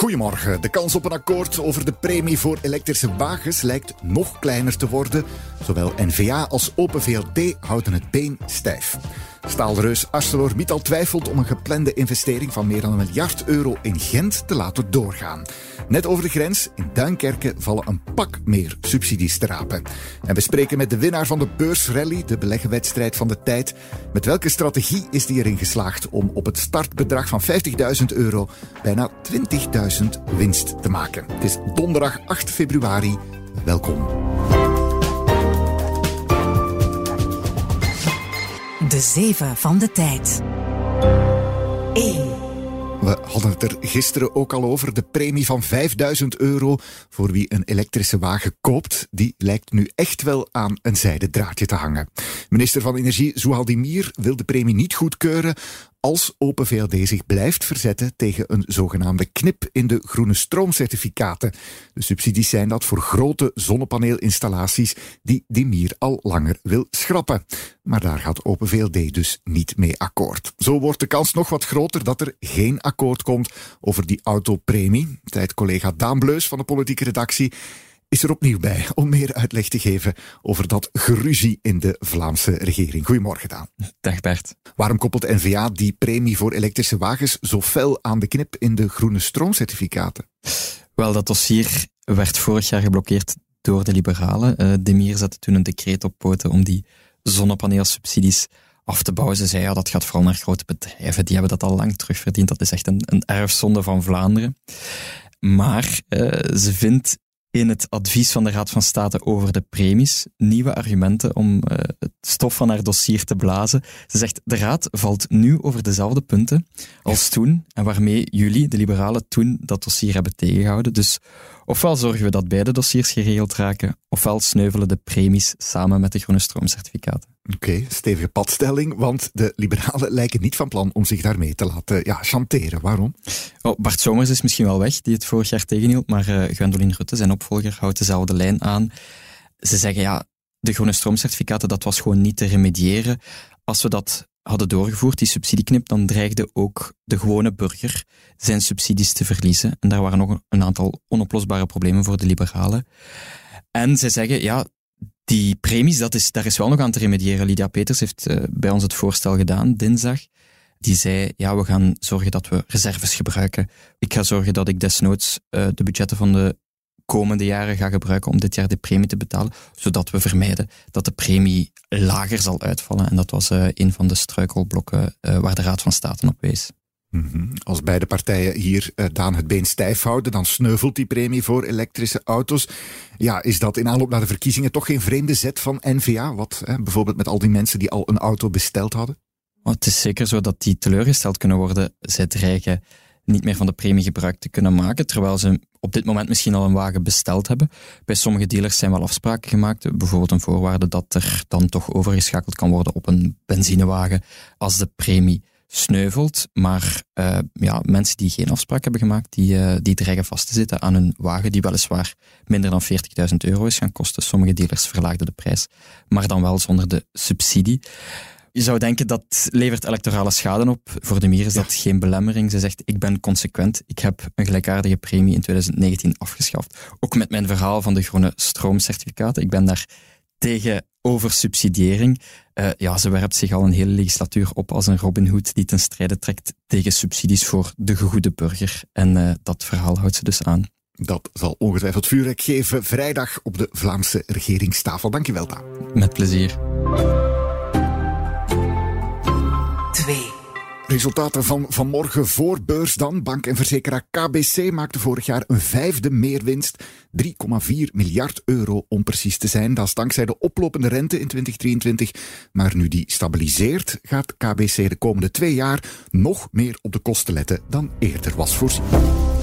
Goedemorgen. De kans op een akkoord over de premie voor elektrische wagens lijkt nog kleiner te worden. Zowel NVA als Open VLD houden het been stijf. Staalreus ArcelorMittal twijfelt om een geplande investering van meer dan een miljard euro in Gent te laten doorgaan. Net over de grens, in Duinkerken, vallen een pak meer subsidies te rapen. En we spreken met de winnaar van de beursrally, de beleggenwedstrijd van de tijd. Met welke strategie is die erin geslaagd om op het startbedrag van 50.000 euro bijna 20.000 winst te maken? Het is donderdag 8 februari. Welkom. De zeven van de tijd. 1. We hadden het er gisteren ook al over. De premie van 5000 euro voor wie een elektrische wagen koopt, die lijkt nu echt wel aan een zijden draadje te hangen. Minister van Energie Zouhaldimir wil de premie niet goedkeuren als Open VLD zich blijft verzetten tegen een zogenaamde knip in de groene stroomcertificaten. De subsidies zijn dat voor grote zonnepaneelinstallaties die Dimir al langer wil schrappen. Maar daar gaat Open VLD dus niet mee akkoord. Zo wordt de kans nog wat groter dat er geen akkoord komt over die autopremie. Tijd collega Daan Bleus van de politieke redactie is er opnieuw bij om meer uitleg te geven over dat geruzie in de Vlaamse regering. Goedemorgen, Daan. Dag Bert. Waarom koppelt N-VA die premie voor elektrische wagens zo fel aan de knip in de groene stroomcertificaten? Wel, dat dossier werd vorig jaar geblokkeerd door de liberalen. Uh, de Mier zette toen een decreet op poten om die zonnepaneelsubsidies af te bouwen. Ze zei, ja, dat gaat vooral naar grote bedrijven. Die hebben dat al lang terugverdiend. Dat is echt een, een erfzonde van Vlaanderen. Maar uh, ze vindt in het advies van de Raad van State over de premies nieuwe argumenten om uh, het stof van haar dossier te blazen. Ze zegt, de Raad valt nu over dezelfde punten als toen en waarmee jullie, de liberalen, toen dat dossier hebben tegengehouden. Dus ofwel zorgen we dat beide dossiers geregeld raken, ofwel sneuvelen de premies samen met de groene stroomcertificaten. Oké, stevige padstelling, want de liberalen lijken niet van plan om zich daarmee te laten ja, chanteren. Waarom? Oh, Bart Somers is misschien wel weg, die het vorig jaar tegenhield, maar uh, Gwendoline Rutte, zijn opvolger, houdt dezelfde lijn aan. Ze zeggen, ja, de groene stroomcertificaten, dat was gewoon niet te remediëren. Als we dat hadden doorgevoerd, die subsidieknip, dan dreigde ook de gewone burger zijn subsidies te verliezen. En daar waren nog een aantal onoplosbare problemen voor de liberalen. En zij zeggen, ja, die premies, dat is, daar is wel nog aan te remediëren. Lydia Peters heeft uh, bij ons het voorstel gedaan, dinsdag. Die zei, ja, we gaan zorgen dat we reserves gebruiken. Ik ga zorgen dat ik desnoods uh, de budgetten van de komende jaren ga gebruiken om dit jaar de premie te betalen, zodat we vermijden dat de premie lager zal uitvallen. En dat was uh, een van de struikelblokken waar de Raad van State op wees. Mhm. Als beide partijen hier uh, Daan het been stijf houden, dan sneuvelt die premie voor elektrische auto's. Ja, is dat in aanloop naar de verkiezingen toch geen vreemde zet van NVA? Wat hè, bijvoorbeeld met al die mensen die al een auto besteld hadden? Oh, het is zeker zo dat die teleurgesteld kunnen worden. Zij dreigen niet meer van de premie gebruik te kunnen maken, terwijl ze op dit moment misschien al een wagen besteld hebben. Bij sommige dealers zijn wel afspraken gemaakt, bijvoorbeeld een voorwaarde dat er dan toch overgeschakeld kan worden op een benzinewagen als de premie sneuvelt. Maar uh, ja, mensen die geen afspraak hebben gemaakt, die, uh, die dreigen vast te zitten aan een wagen die weliswaar minder dan 40.000 euro is gaan kosten. Sommige dealers verlaagden de prijs, maar dan wel zonder de subsidie. Je zou denken dat levert electorale schade op. Voor de Mier is dat geen belemmering. Ze zegt, ik ben consequent. Ik heb een gelijkaardige premie in 2019 afgeschaft. Ook met mijn verhaal van de groene stroomcertificaten. Ik ben daar tegen oversubsidiëring. Uh, ja, ze werpt zich al een hele legislatuur op als een Robin Hood die ten strijde trekt tegen subsidies voor de gegoede burger. En uh, dat verhaal houdt ze dus aan. Dat zal ongetwijfeld vuurwerk geven vrijdag op de Vlaamse regeringstafel. Dankjewel, Daan. Met plezier. Resultaten van vanmorgen voor beurs dan. Bank en verzekeraar KBC maakte vorig jaar een vijfde meerwinst. 3,4 miljard euro om precies te zijn. Dat is dankzij de oplopende rente in 2023. Maar nu die stabiliseert, gaat KBC de komende twee jaar nog meer op de kosten letten dan eerder was voorzien.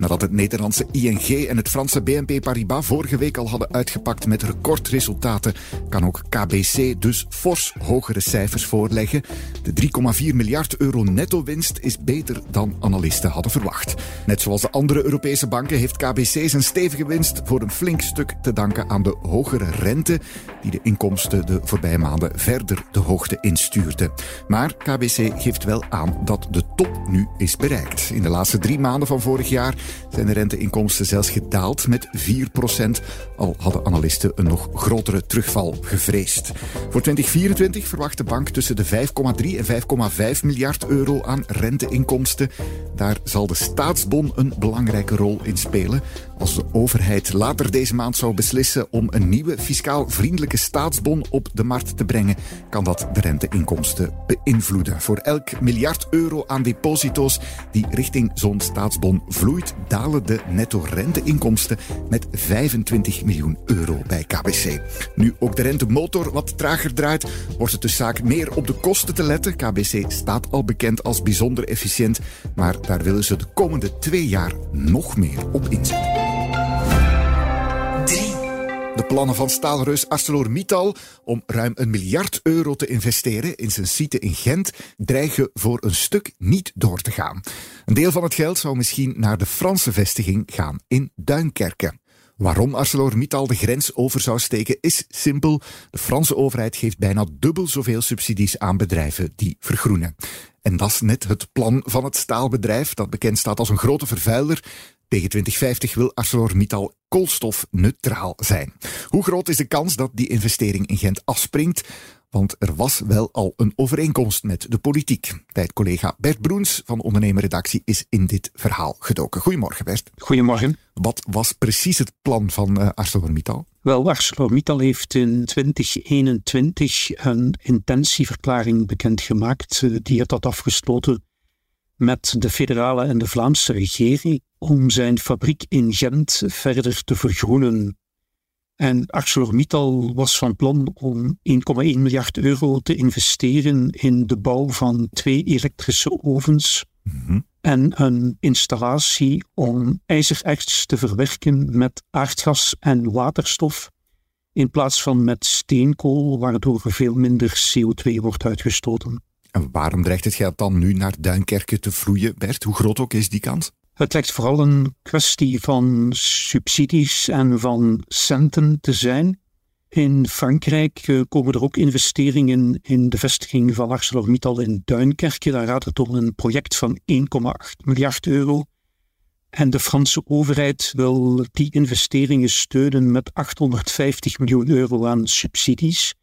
Nadat het Nederlandse ING en het Franse BNP Paribas vorige week al hadden uitgepakt met recordresultaten, kan ook KBC dus fors hogere cijfers voorleggen. De 3,4 miljard euro netto-winst is beter dan analisten hadden verwacht. Net zoals de andere Europese banken heeft KBC zijn stevige winst voor een flink stuk te danken aan de hogere rente die de inkomsten de voorbije maanden verder de hoogte instuurde. Maar KBC geeft wel aan dat de top nu is bereikt. In de laatste drie maanden van vorig jaar zijn de renteinkomsten zelfs gedaald met 4% al hadden analisten een nog grotere terugval gevreesd. Voor 2024 verwacht de bank tussen de 5,3 en 5,5 miljard euro aan renteinkomsten. Daar zal de staatsbon een belangrijke rol in spelen. Als de overheid later deze maand zou beslissen om een nieuwe fiscaal vriendelijke staatsbon op de markt te brengen, kan dat de renteinkomsten beïnvloeden. Voor elk miljard euro aan deposito's die richting zo'n staatsbon vloeit, dalen de netto renteinkomsten met 25 miljoen euro bij KBC. Nu ook de rentemotor wat trager draait, wordt het dus zaak meer op de kosten te letten. KBC staat al bekend als bijzonder efficiënt, maar daar willen ze de komende twee jaar nog meer op inzetten. De plannen van staalreus ArcelorMittal om ruim een miljard euro te investeren in zijn site in Gent dreigen voor een stuk niet door te gaan. Een deel van het geld zou misschien naar de Franse vestiging gaan in Duinkerken. Waarom ArcelorMittal de grens over zou steken is simpel. De Franse overheid geeft bijna dubbel zoveel subsidies aan bedrijven die vergroenen. En dat is net het plan van het staalbedrijf, dat bekend staat als een grote vervuiler. Tegen 2050 wil ArcelorMittal koolstofneutraal zijn. Hoe groot is de kans dat die investering in Gent afspringt? Want er was wel al een overeenkomst met de politiek. Tijd-collega Bert Broens van Ondernemerredactie is in dit verhaal gedoken. Goedemorgen Bert. Goedemorgen. Wat was precies het plan van uh, ArcelorMittal? Wel, ArcelorMittal heeft in 2021 een intentieverklaring bekendgemaakt. Eh, die het had afgesloten met de federale en de Vlaamse regering om zijn fabriek in Gent verder te vergroenen. En ArcelorMittal was van plan om 1,1 miljard euro te investeren in de bouw van twee elektrische ovens mhm. en een installatie om ijzererts te verwerken met aardgas en waterstof in plaats van met steenkool, waardoor er veel minder CO2 wordt uitgestoten. En waarom dreigt het geld dan nu naar Duinkerken te vloeien, Bert? Hoe groot ook is die kans? Het lijkt vooral een kwestie van subsidies en van centen te zijn. In Frankrijk eh, komen er ook investeringen in de vestiging van ArcelorMittal in Duinkerke. Daar gaat het om een project van 1,8 miljard euro. En de Franse overheid wil die investeringen steunen met 850 miljoen euro aan subsidies.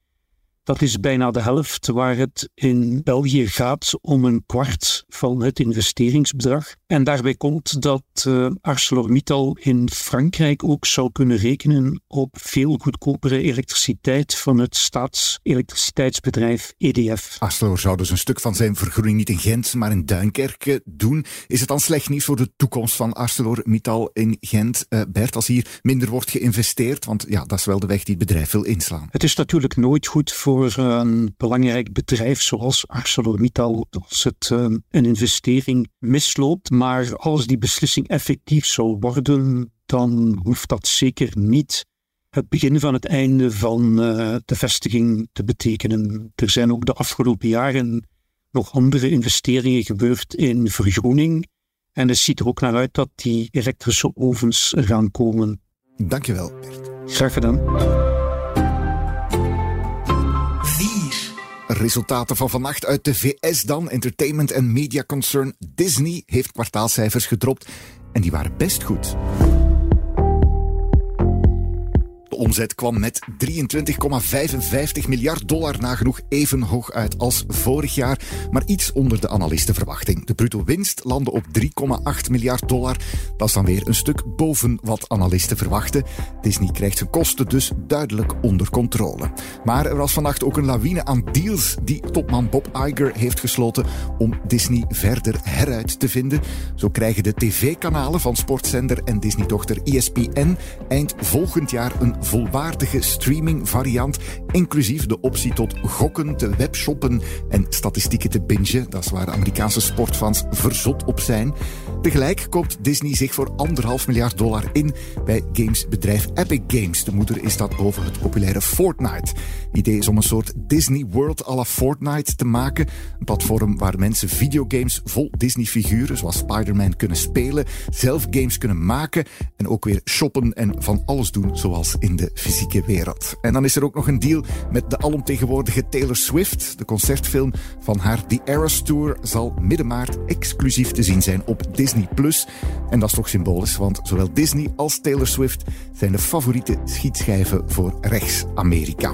Dat is bijna de helft waar het in België gaat om een kwart van het investeringsbedrag. En daarbij komt dat uh, ArcelorMittal in Frankrijk ook zou kunnen rekenen op veel goedkopere elektriciteit van het staatselektriciteitsbedrijf EDF. Arcelor zou dus een stuk van zijn vergroening niet in Gent, maar in Duinkerke doen. Is het dan slecht nieuws voor de toekomst van ArcelorMittal in Gent, uh, Bert, als hier minder wordt geïnvesteerd? Want ja, dat is wel de weg die het bedrijf wil inslaan. Het is natuurlijk nooit goed voor voor een belangrijk bedrijf zoals ArcelorMittal als het uh, een investering misloopt. Maar als die beslissing effectief zou worden, dan hoeft dat zeker niet het begin van het einde van uh, de vestiging te betekenen. Er zijn ook de afgelopen jaren nog andere investeringen gebeurd in vergroening. En het ziet er ook naar uit dat die elektrische ovens gaan komen. Dankjewel, Bert. Graag gedaan. Resultaten van vannacht uit de VS dan. Entertainment en media concern Disney heeft kwartaalcijfers gedropt en die waren best goed omzet kwam met 23,55 miljard dollar nagenoeg even hoog uit als vorig jaar, maar iets onder de analistenverwachting. De bruto winst landde op 3,8 miljard dollar. Dat is dan weer een stuk boven wat analisten verwachten. Disney krijgt zijn kosten dus duidelijk onder controle. Maar er was vannacht ook een lawine aan deals die topman Bob Iger heeft gesloten om Disney verder heruit te vinden. Zo krijgen de tv-kanalen van sportzender en Disney-dochter ESPN eind volgend jaar een volwaardige streaming variant, inclusief de optie tot gokken, te webshoppen en statistieken te bingen. Dat is waar Amerikaanse sportfans verzot op zijn. Tegelijk koopt Disney zich voor anderhalf miljard dollar in bij gamesbedrijf Epic Games. De moeder is dat boven het populaire Fortnite. Het idee is om een soort Disney World à la Fortnite te maken. Een platform waar mensen videogames vol Disney-figuren, zoals Spider-Man, kunnen spelen, zelf games kunnen maken en ook weer shoppen en van alles doen, zoals in de fysieke wereld. En dan is er ook nog een deal met de alomtegenwoordige Taylor Swift. De concertfilm van haar The Eras Tour zal midden maart exclusief te zien zijn op Disney+. En dat is toch symbolisch, want zowel Disney als Taylor Swift zijn de favoriete schietschijven voor rechts-Amerika.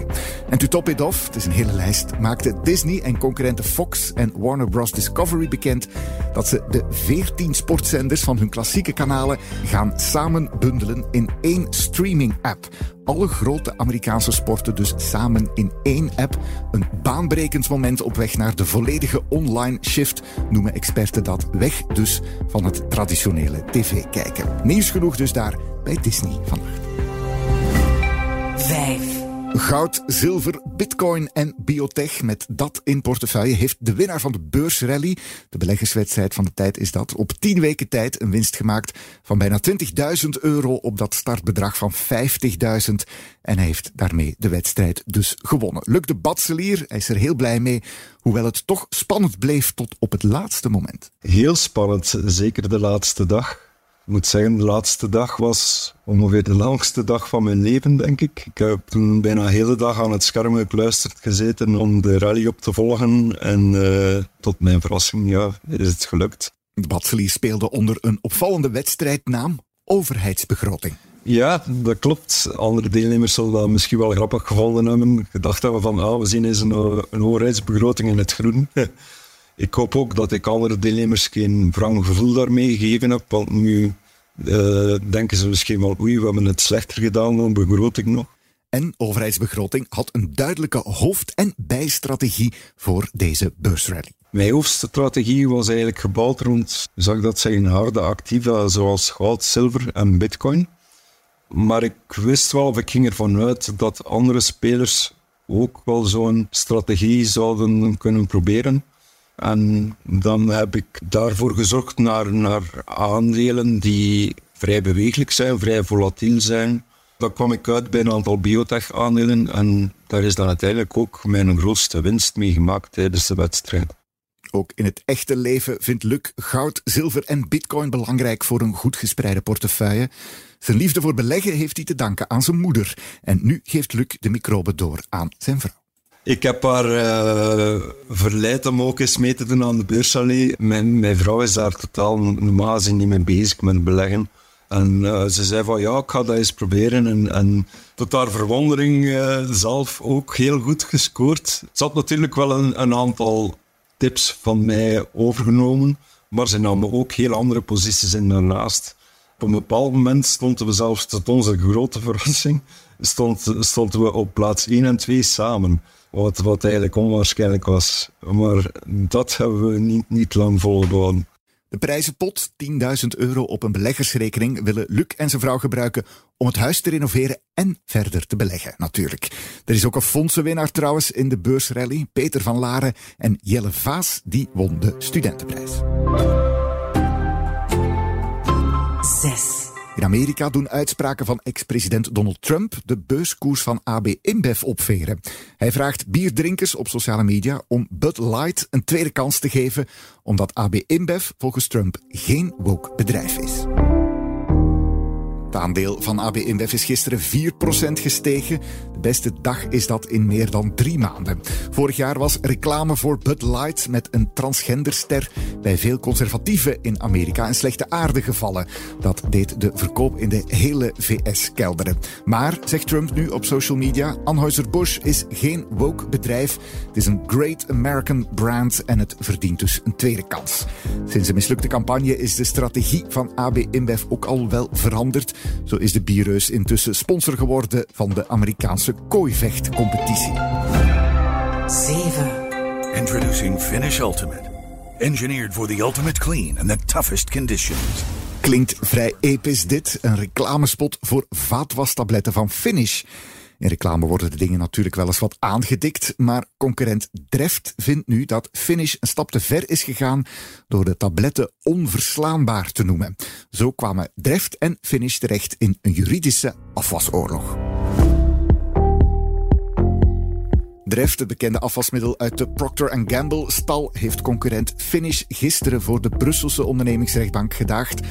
En to top it off, het is een hele lijst, maakte Disney en concurrenten Fox en Warner Bros. Discovery bekend dat ze de 14 sportzenders van hun klassieke kanalen gaan samen bundelen in één streaming-app alle grote Amerikaanse sporten dus samen in één app. Een baanbrekend moment op weg naar de volledige online shift, noemen experten dat. Weg dus van het traditionele tv-kijken. Nieuws genoeg dus daar bij Disney vannacht. 5. Goud, zilver, bitcoin en biotech. Met dat in portefeuille heeft de winnaar van de beursrally, de beleggerswedstrijd van de tijd is dat, op 10 weken tijd een winst gemaakt van bijna 20.000 euro op dat startbedrag van 50.000. En hij heeft daarmee de wedstrijd dus gewonnen. Luc de Batselier, hij is er heel blij mee, hoewel het toch spannend bleef tot op het laatste moment. Heel spannend, zeker de laatste dag. Ik moet zeggen, de laatste dag was ongeveer de langste dag van mijn leven, denk ik. Ik heb toen bijna de hele dag aan het scherm gekluisterd gezeten om de rally op te volgen. En uh, tot mijn verrassing ja, is het gelukt. De Batseli speelde onder een opvallende wedstrijdnaam, overheidsbegroting. Ja, dat klopt. Andere deelnemers zullen dat misschien wel grappig gevonden hebben. Gedacht hebben van, ah, we zien eens een, een overheidsbegroting in het groen. Ik hoop ook dat ik andere deelnemers geen wrang gevoel daarmee gegeven heb, want nu uh, denken ze misschien wel, oei, we hebben het slechter gedaan dan begroting nog. En overheidsbegroting had een duidelijke hoofd- en bijstrategie voor deze beursrally. Mijn hoofdstrategie was eigenlijk gebouwd rond, ik dat zeggen, harde activa zoals goud, zilver en bitcoin. Maar ik wist wel, of ik ging ervan uit dat andere spelers ook wel zo'n strategie zouden kunnen proberen. En dan heb ik daarvoor gezocht naar, naar aandelen die vrij bewegelijk zijn, vrij volatiel zijn. Dan kwam ik uit bij een aantal biotech-aandelen en daar is dan uiteindelijk ook mijn grootste winst mee gemaakt tijdens de wedstrijd. Ook in het echte leven vindt Luc goud, zilver en bitcoin belangrijk voor een goed gespreide portefeuille. Zijn liefde voor beleggen heeft hij te danken aan zijn moeder. En nu geeft Luc de microben door aan zijn vrouw. Ik heb haar uh, verleid om ook eens mee te doen aan de beursrally. Mijn, mijn vrouw is daar totaal normaal gezien niet mee bezig met beleggen. En uh, ze zei van ja, ik ga dat eens proberen. En, en tot haar verwondering uh, zelf ook heel goed gescoord. Ze had natuurlijk wel een, een aantal tips van mij overgenomen. Maar ze namen ook heel andere posities in daarnaast. Op een bepaald moment stonden we zelfs tot onze grote verrassing stond, stonden we op plaats 1 en 2 samen. Wat, eigenlijk onwaarschijnlijk was. Maar dat hebben we niet, niet lang volgehouden. De prijzenpot, 10.000 euro op een beleggersrekening, willen Luc en zijn vrouw gebruiken om het huis te renoveren en verder te beleggen, natuurlijk. Er is ook een fondsenwinnaar trouwens in de beursrally. Peter van Laren en Jelle Vaas, die won de studentenprijs. In Amerika doen uitspraken van ex-president Donald Trump de beurskoers van AB InBev opveren. Hij vraagt bierdrinkers op sociale media om Bud Light een tweede kans te geven, omdat AB InBev volgens Trump geen woke bedrijf is. Het aandeel van AB InBev is gisteren 4% gestegen. De beste dag is dat in meer dan drie maanden. Vorig jaar was reclame voor Bud Light met een transgenderster bij veel conservatieven in Amerika een slechte aarde gevallen. Dat deed de verkoop in de hele VS kelderen. Maar, zegt Trump nu op social media, Anheuser-Busch is geen woke bedrijf. Het is een great American brand en het verdient dus een tweede kans. Sinds een mislukte campagne is de strategie van AB InBev ook al wel veranderd. Zo is de bierreus intussen sponsor geworden van de Amerikaanse kooivechtcompetitie. 7. Introducing Finish Ultimate. Engineered for the ultimate clean and the toughest conditions. Klinkt vrij episch dit, een reclamespot voor vaatwastabletten van Finish. In reclame worden de dingen natuurlijk wel eens wat aangedikt, maar concurrent Dreft vindt nu dat Finish een stap te ver is gegaan door de tabletten onverslaanbaar te noemen. Zo kwamen Dreft en Finish terecht in een juridische afwasoorlog. Dreft, het bekende afwasmiddel uit de Procter Gamble stal, heeft concurrent Finish gisteren voor de Brusselse ondernemingsrechtbank gedaagd.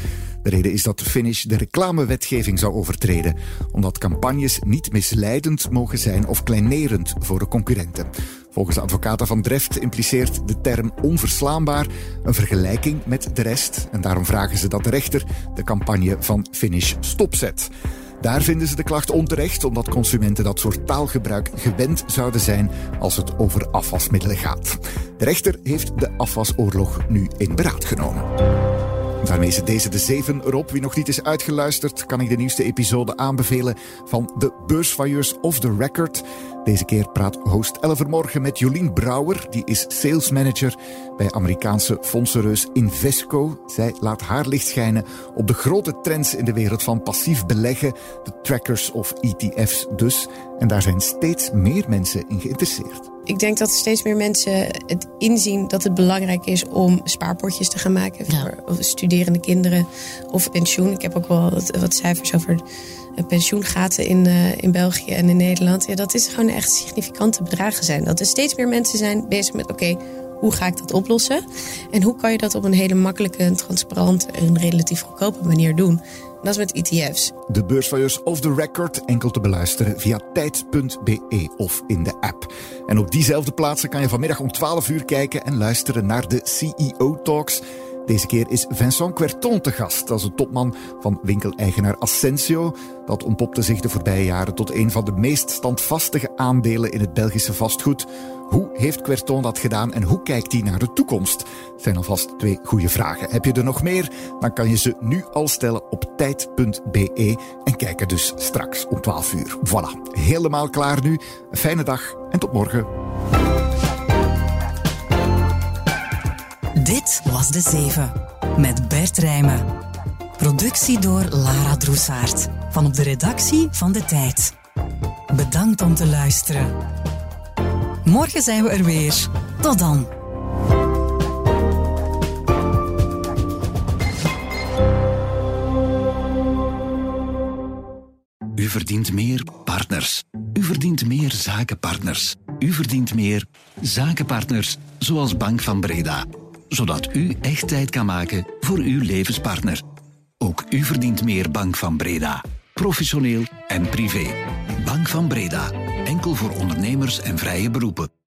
De reden is dat Finish de reclamewetgeving zou overtreden, omdat campagnes niet misleidend mogen zijn of kleinerend voor de concurrenten. Volgens de advocaten van Dreft impliceert de term onverslaanbaar een vergelijking met de rest en daarom vragen ze dat de rechter de campagne van Finish stopzet. Daar vinden ze de klacht onterecht, omdat consumenten dat soort taalgebruik gewend zouden zijn als het over afwasmiddelen gaat. De rechter heeft de afwasoorlog nu in beraad genomen. Daarmee is deze de zeven erop. Wie nog niet is uitgeluisterd, kan ik de nieuwste episode aanbevelen van de Beursvailleurs of the Record. Deze keer praat host Elver Morgen met Jolien Brouwer. Die is sales manager bij Amerikaanse fondsenreus Invesco. Zij laat haar licht schijnen op de grote trends in de wereld van passief beleggen. De trackers of ETF's dus. En daar zijn steeds meer mensen in geïnteresseerd. Ik denk dat steeds meer mensen het inzien dat het belangrijk is om spaarpotjes te gaan maken voor studerende kinderen of pensioen. Ik heb ook wel wat, wat cijfers over pensioengaten in, uh, in België en in Nederland. Ja, dat is gewoon echt significante bedragen zijn. Dat er steeds meer mensen zijn bezig met: oké, hoe ga ik dat oplossen? En hoe kan je dat op een hele makkelijke, transparante en relatief goedkope manier doen? Dat is met ETF's. De beursvailleurs of the record enkel te beluisteren via tijd.be of in de app. En op diezelfde plaatsen kan je vanmiddag om 12 uur kijken en luisteren naar de CEO Talks. Deze keer is Vincent Querton te gast. Is de topman van winkeleigenaar Ascensio. Dat ontpopte zich de voorbije jaren tot een van de meest standvastige aandelen in het Belgische vastgoed. Hoe heeft Querton dat gedaan en hoe kijkt hij naar de toekomst? Zijn alvast twee goede vragen. Heb je er nog meer? Dan kan je ze nu al stellen op tijd.be en kijk er dus straks om 12 uur. Voilà, helemaal klaar nu. Een fijne dag en tot morgen. Dit was De Zeven met Bert Rijmen. Productie door Lara Droesaert van op de redactie van De Tijd. Bedankt om te luisteren. Morgen zijn we er weer. Tot dan. U verdient meer partners. U verdient meer zakenpartners. U verdient meer zakenpartners zoals Bank van Breda. Zodat u echt tijd kan maken voor uw levenspartner. Ook u verdient meer Bank van Breda. Professioneel en privé. Bank van Breda. Enkel voor ondernemers en vrije beroepen.